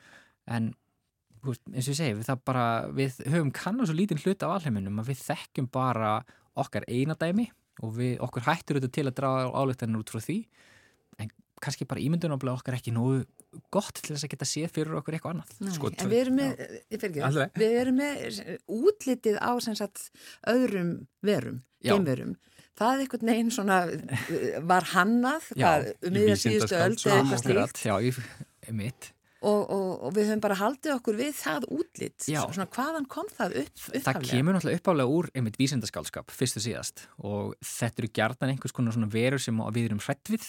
En veist, eins og ég segi, við, bara, við höfum kannan svo lítinn hluta af alheiminum að við þekkjum bara okkar eina dæmi og við, okkur hættur þetta til að draga álöktanir út frá því kannski bara ímyndunaflega okkar ekki nógu gott til þess að geta séð fyrir okkur eitthvað annað Nei, Sko, en við erum með, Alveg. við erum með útlitið á sem sagt öðrum verum, Já. geimverum. Það er einhvern veginn svona, uh, var hannað, um miðja í síðustu öld eða eitthvað fyrir slíkt Já, ég, mitt og, og, og við höfum bara haldið okkur við það útlit. Já. Svona hvaðan kom það upp, Það upphaflega? kemur náttúrulega uppálega úr einmitt vísindaskálskap, fyrst og síðast og þetta eru gjarnan einhvers konar svona verur sem við erum hrætt við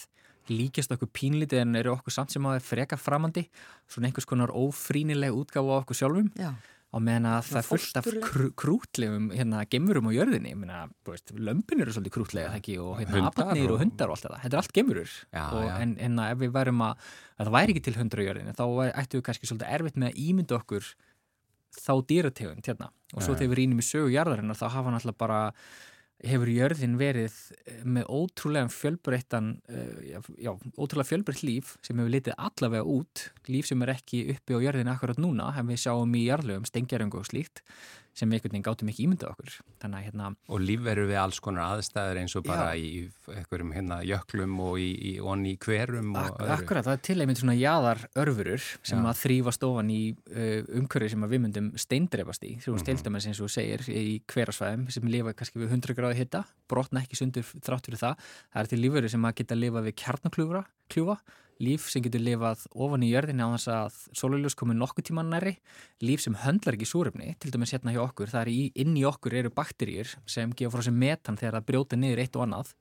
líkjast okkur pínlítið en eru okkur samt sem að það er freka framandi svona einhvers konar ófrínileg útgáfa á okkur sjálfum. Já, á meðan að það er fullt af krú, krútlegum hérna gemurum á jörðinni. Meina, veist, lömpin eru svolítið krútlega ekki, og hérna apatnir og og- hundar og allt þetta, þetta er allt gemurur Já, og, já. en, en ef við værum að, að það væri ekki til hundar á jörðinni þá væri- ættum við kannski svolítið erfitt með að ímynda okkur þá dýrategund hérna. Og svo Já. þegar við rínum í sögu jarðarinnar þá hafa náttúrulega bara hefur jörðin verið eh, með ótrúlega fjölbreyttan eh, já, já, ótrúlega fjölbreytt líf sem hefur litið allavega út líf sem er ekki uppi á jörðin akkurat núna en við sjáum í jarðlögum, stengjaröngu og slíkt sem við einhvern veginn gátum ekki ímyndað okkur þannig að hérna, Og lífverður við alls konar aðstæður eins og bara Já. í einhverjum hérna jöklum og í, í, onni í hverum og ak akkurat, það er til einmitt svona jaðar örfurur sem Já. að þrýfast ofan í uh, umhverfi sem að við myndum steindreifast í, sem -hmm. eins og þú segir í hverasvæðum sem lifa kannski við 100 gráði hitta, brotna ekki sundur þrátt fyrir það, það er til lífverður sem að geta lifað við kjarnakljúfa kljúfa, líf sem getur lifað ofan í jörðinni á þess að sóluljós komi nokkuð tíma næri, líf sem höndlar ekki súrefni, til dæmis hérna hjá okkur það er í, inn í okkur eru bakteríur sem gefa frá sér metan þegar það brjóta niður eitt og annað.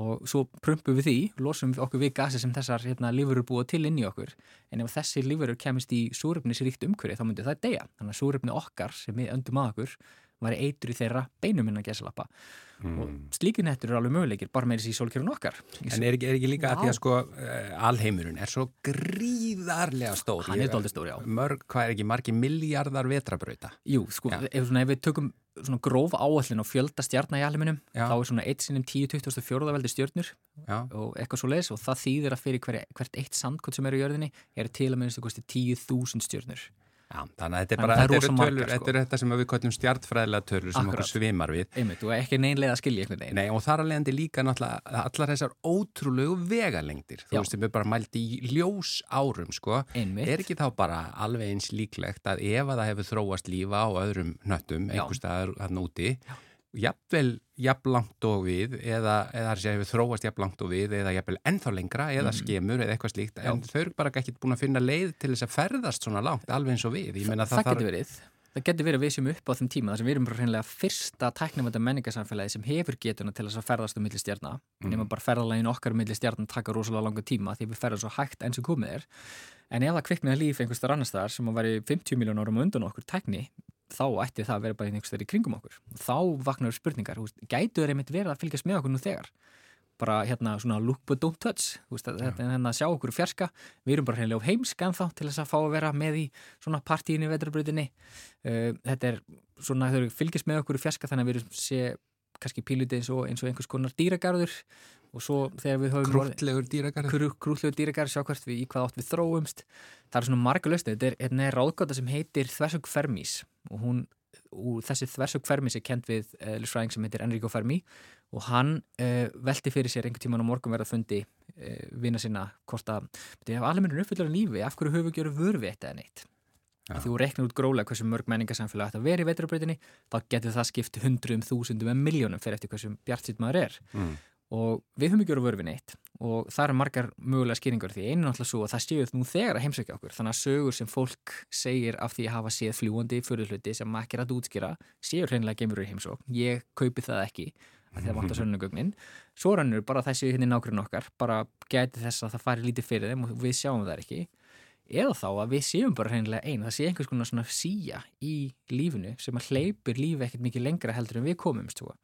Og svo prumpum við því, losum við okkur við gasi sem þessar hérna, lífurur búa til inn í okkur. En ef þessi lífurur kemist í súrefnisríkt umhverfi þá myndi það deyja. Þannig að súrefni okkar sem við öndum að okkur var eitur í þeirra beinum innan gesalappa og slíkin hættur eru alveg möguleikir bara með þessi sólkjörun okkar Mm. En er ekki, er ekki líka að því að sko uh, alheimurinn er svo gríðarlega stór. Hann er dálítið stór, já. Mörg, hvað er ekki, margi miljardar vetrabrauta. Jú, sko, Já. ef, svona, ef við tökum svona gróf áallin og fjölda stjarnar í alheiminum Já. þá er svona 1 sinum 10-24 veldi stjörnur Já, og eitthvað svo leiðis og það þýðir að fyrir hver, hvert eitt sandkot sem er í jörðinni er til að minnstu kosti 10.000 stjörnur já, þannig að þetta er bara, þetta eru tölur, sko. þetta er þetta sem við kallum stjartfræðilega tölur sem okkur svimar við. einmitt og ekki neynlega að skilja einhvern veginn Nei, og þar að leiðandi líka náttúrulega allar þessar ótrúlegu vegalengdir. Þú Já. veist, við erum bara mælt í ljós árum, sko. Einmitt. Er ekki þá bara alveg eins líklegt að ef að það hefur þróast lífa á öðrum hnöttum, Já. einhver staðar hann úti, jafnvel jafn langt og við eða, eða hefur þróast jafn langt og við eða jafnvel ennþá lengra eða skemur eða eitthvað slíkt. En þau eru bara ekki búin að finna leið til þess að ferðast svona langt alveg eins og við. Meina það, það, getur verið. Það getur verið við sem upp á þeim tíma þar sem við erum bara fyrsta tæknumönda menningarsamfélagi sem hefur getuna til þess að ferðast um milli stjarnar Mhm. nema bara ferðalegin okkar um milli stjarnar taka rosalega langa tíma því við ferðum svo hægt enn sem komið er. En ef það kviknaði líf einhvers þar annars þar sem að væri 50 miljón árum undan okkur tækni þá ætti það að vera bara einhvers þar í kringum okkur. Þá vaknar spurningar, þú veist, gætu þeir einmitt verið að fylgjast með okkur nú þegar? Bara hérna svona look but don't touch veist, þetta er hérna að sjá okkur úr fjarska. Við erum bara hreinlega of heimsk en þá til þess að fá að vera með í svona partíinu í vetrabröðinni uh, þetta er svona þau fylgjast með okkur úr fjarska þannig að við erum sé kannski píluti eins og, eins og einhvers konar dýragarður og svo þegar við höfum krútlegur dýragarður. krú, krútlegu dýragarður sjá hvert við í hvað átt við þróumst það er svona marga löstu þetta er, hérna er ráðgóta sem heitir Þversög Fermis og hún og þessi Þversög Fermis er kent við uh, lisfræðing sem heitir Enrico Fermi og hann uh, velti fyrir sér einhvern tíman á morgun verða fundi uh, vina sinna hvort að er alveg mér uppfyllar lífi af hverju höfu gjöru vörfi eitt eða neitt. Að þú reiknar út grólega hversu mörg menningarsamfélag ætti að vera í vetrabrautinni þá getur það skipt hundruðum, þúsundum en miljónum fyrir eftir hversu bjart sitt maður er Mm. Og við höfum ekki verið vörfin eitt og það eru margar mögulega skýringar því. Einu náttúrulega svo að það séuð nú þegar að heimsækja okkur. Þannig að sögur sem fólk segir af því að hafa séð fljúandi fyrirluti sem ekki er að útskýra séu hreinlega geimur í heimsók ég kaupi það ekki að það vantar sönnugögnin svo rannur bara þessi hérna nákvæmlega okkar. Bara gæti þess að það fari lítið fyrir þeim og við sjáum það ekki. Eða þá að við séum bara hreinlega einn það sé einhvers konar svona síja í lífinu sem að hleypir lífi ekkert mikið lengra heldur en við komumst sko.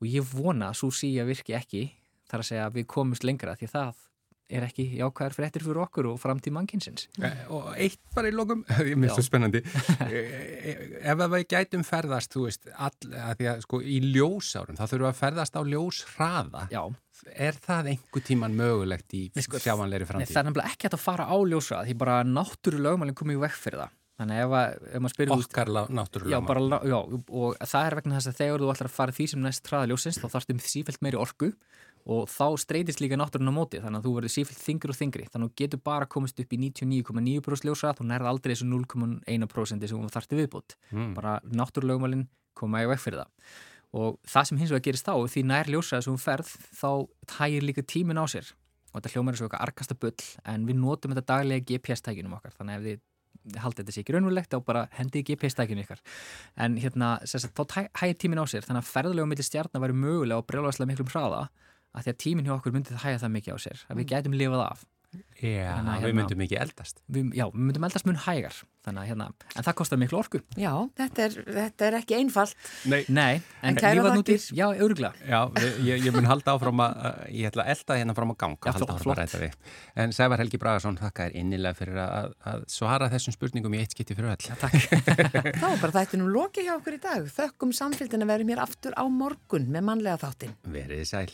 Og ég vona að svo síja virki ekki þar að segja að við komumst lengra því að það er ekki jákvæðar fréttir fyrir okkur og framtíð mannkynsins Eh, Og eitt bara í lokum, ég minnst Já. það spennandi, Eh, ef að við gætum ferðast, þú veist, all, að því að sko í ljósárum, þá þurfum við að ferðast á ljóshraða. Já, Er það einhver tíman mögulegt í Nei, sko, sjáanleiri Nei, framtíð? það er nefnilega ekki að fara á ljósrað því bara náttúrulögmælinn komið í vekk fyrir það þannig ef, að, ef maður spyrir Okkar Já, náttúrulega. bara, lá- já, og það er vegna þess að þegar þú ætlar að fara því sem næst hraða ljósins þá þarfst um sífælt meiri orku og þá streytist líka náttúrun á móti þannig að þú verður sífælt þingri og þingri þannig að þú getur bara komist upp í 99,9% ljósrað þú nærði aldrei þessu 0,1% sem þú þarfti viðbútt Mm. bara náttúrulögmælinn koma í vekk fyrir það og það sem hins vegar gerist þá því nær ljósrað sem þú ferð þá tægir líka tímin á sér og þetta hljómar er svo eitthvað arkasta bull en við notum þetta daglega GPS-tækinum okkar þannig að ef þið haldið þetta sé ekki raunverulegt þá bara hendið GPS-tækinu ykkar. En hérna, sagt, þá hægir tímin á sér þannig að ferðulega millir stjarnar væri mögulega og brjóðværslega miklum hraða að því að tímin hjá okkur myndi það hægja það mikið á sér að við gætum lifað af Já, að við hérna- myndum ekki eldast. við, já, við myndum eldast mun hægar þannig að hérna, en það kostar miklu orku Já, þetta er, þetta er ekki einfalt. Nei. Nei, En lífað nú þakkir. Já, öruglega Já, við- ég, ég mun halda áfram að, ég ætla að elda hérna fram á ganga, Já, halda flott, áfram að flott. ræta við. En Sævar Helgi Bragarsson, þakka þér innilega fyrir að, að svara þessum spurningum í eitt skipti fyrir öll. Já, takk Þá er bara þættinum lokið hjá okkur í dag. Þökkum samfélgin að vera mér aftur á morgun með mannlega þáttin. Verið sæl.